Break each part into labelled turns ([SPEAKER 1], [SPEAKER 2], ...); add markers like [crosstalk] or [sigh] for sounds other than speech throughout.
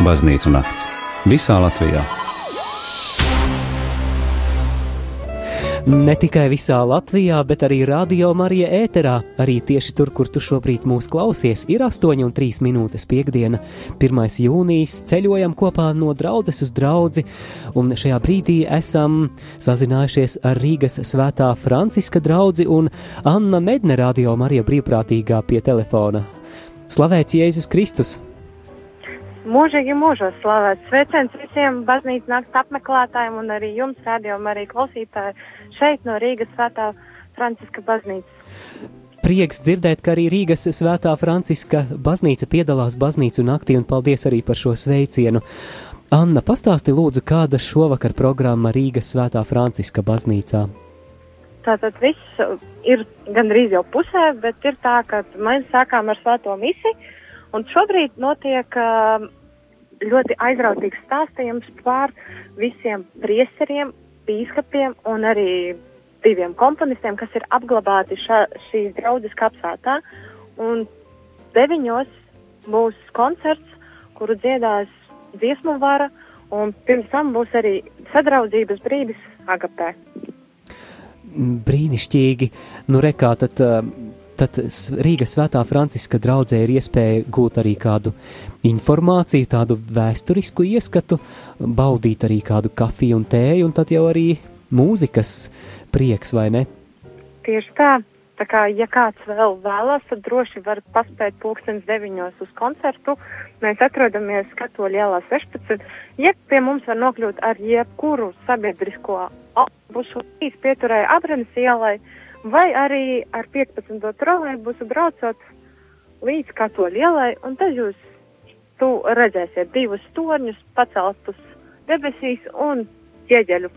[SPEAKER 1] Baznīcu nakts visā Latvijā.
[SPEAKER 2] Ne tikai visā Latvijā, bet arī Radio Marija ēterā, arī tieši tur, kur tu šobrīd mūs klausies, ir 8,3 minūtes piekdiena, 1. jūnijas. Ceļojam kopā no draudzes uz draugu, un šajā brīdī esam sazinājušies ar Rīgas svētā Franciska draugu un Anna Medne Radio Marija brīvprātīgā pie telefona. Slavēts Jēzus Kristus!
[SPEAKER 3] Mūžīgi mūžos slavēts sveiciens visiem baznīcas nakts apmeklētājiem un arī jums, rādījumam, arī klausītāji šeit no Rīgas svētā Franciska baznīcas.
[SPEAKER 2] Prieks dzirdēt, ka arī Rīgas svētā Franciska baznīca piedalās baznīcu naktī un paldies arī par šo sveicienu. Anna, pastāsti lūdzu, kāda šovakar programma Rīgas svētā Franciska baznīcā?
[SPEAKER 3] Tātad viss ir gandrīz jau pusē, bet ir tā, ka mēs sākām ar svēto misiju Un šobrīd notiek uh, ļoti aizrautīgs stāstījums par visiem priesteriem, bīskapiem un arī diviem komponistiem, kas ir apglabāti ša, šīs draudzes kapsētā. Un deviņos būs koncerts, kuru dziedās dziesmu vara, un pirms tam būs arī sadraudzības brīdis Agapē.
[SPEAKER 2] Brīnišķīgi. Nu, rekā, tad, tad Rīgas svētā Franciska draudzē ir iespēja gūt arī kādu informāciju, tādu vēsturisku ieskatu, baudīt arī kādu kafiju un tēju, un tad jau arī mūzikas prieks, vai ne?
[SPEAKER 3] Tieši tā. Tā kā, ja kāds vēl vēlas, tad droši var paspēt pulkstens deviņos uz koncertu. Mēs atrodamies Katoļa ielā 16, jeb pie mums var nokļūt ar jebkuru sabiedrisko autobusu pieturēja Abrenes ielai, uh, vai arī ar 15. trolēbusu braucot līdz katoļu ielai, un tad jūs tu redzēsiet divus torņus paceltus debesīs un ķieģeļu.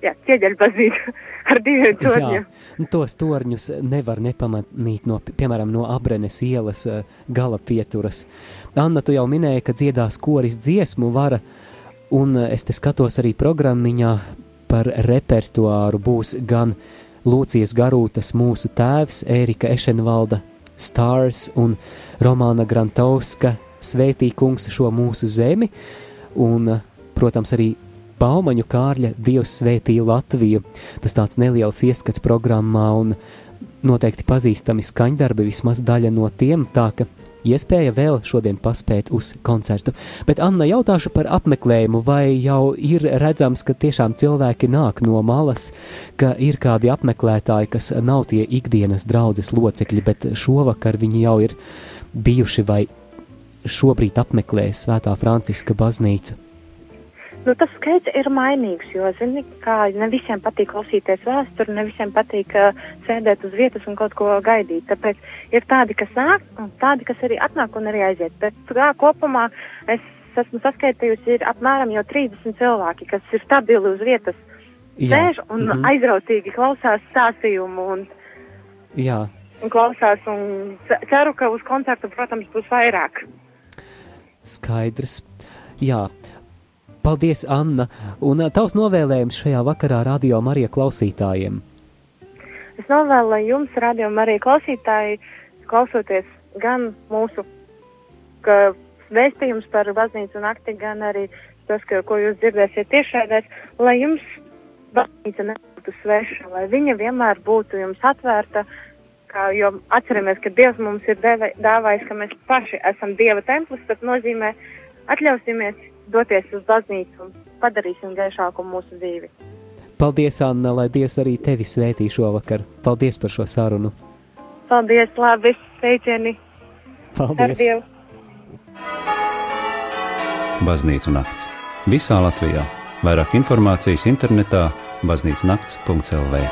[SPEAKER 3] Jā, ķieģeļu baznīca [laughs] ar diviem torņiem. Jā,
[SPEAKER 2] nu, tos torņus nevar nepamanīt no, piemēram, no Abrenes ielas eh, gala pieturas. Anna, tu jau minēji, ka dziedās koris dziesmu vara, un eh, es te skatos arī programmiņā par repertuāru būs gan Lūcijas Garūtas mūsu tēvs, Ērika Ešenvalda, Stars un Romāna Grantovska Svētī kungs šo mūsu zemi, un, protams, arī Baumaņu Kārļa Dievs svētī Latviju. Tas tāds neliels ieskats programmā un noteikti pazīstami skaņdarbi, vismaz daļa no tiem, tā ka iespēja vēl šodien paspēt uz koncertu. Bet, Anna, jautāšu par apmeklējumu, vai jau ir redzams, ka tiešām cilvēki nāk no malas, ka ir kādi apmeklētāji, kas nav tie ikdienas draudzes locekļi, bet šovakar viņi jau ir bijuši vai šobrīd apmeklē Svētā Franciska baznīcu.
[SPEAKER 3] Nu, tas skaits ir mainīgs, jo, zini, kā ne visiem patīk klausīties vēsturi, ne visiem patīk uh, sēdēt uz vietas un kaut ko gaidīt. Tāpēc ir tādi, kas nāk, un tādi, kas arī atnāk un arī aiziet. Bet kā kopumā es esmu saskaitījusi, ir apmēram jau 30 cilvēki, kas ir stabili uz vietas, sēž un mm -hmm. aizrautīgi klausās stāstījumu un,
[SPEAKER 2] Jā.
[SPEAKER 3] un klausās. Un ceru, ka uz koncertu, protams, būs vairāk.
[SPEAKER 2] Skaidrs. Jā, Paldies, Anna! Un tavs novēlējums šajā vakarā radio Marija klausītājiem?
[SPEAKER 3] Es novēlu jums, radio Marija klausītāji, klausoties gan mūsu vēstījums par baznīcu nakti, gan arī tas, ka, ko jūs dzirdēsiet tiešādēs, lai jums baznīca nebūtu sveša, lai viņa vienmēr būtu jums atvērta, kā, jo atceramies, ka Dievs mums ir deva, dāvājis, ka mēs paši esam Dieva templis, tas nozīmē atļausimies doties uz baznīcu un padarīsim gaišāku mūsu dzīvi.
[SPEAKER 2] Paldies, Anna, lai Dievs arī tevi svētī šovakar. Paldies par šo sarunu.
[SPEAKER 3] Paldies, labi, sveicieni.
[SPEAKER 2] Paldies.
[SPEAKER 1] Baznīcu nakts. Visā Latvijā. Vairāk informācijas internetā baznīcas nakts.lv.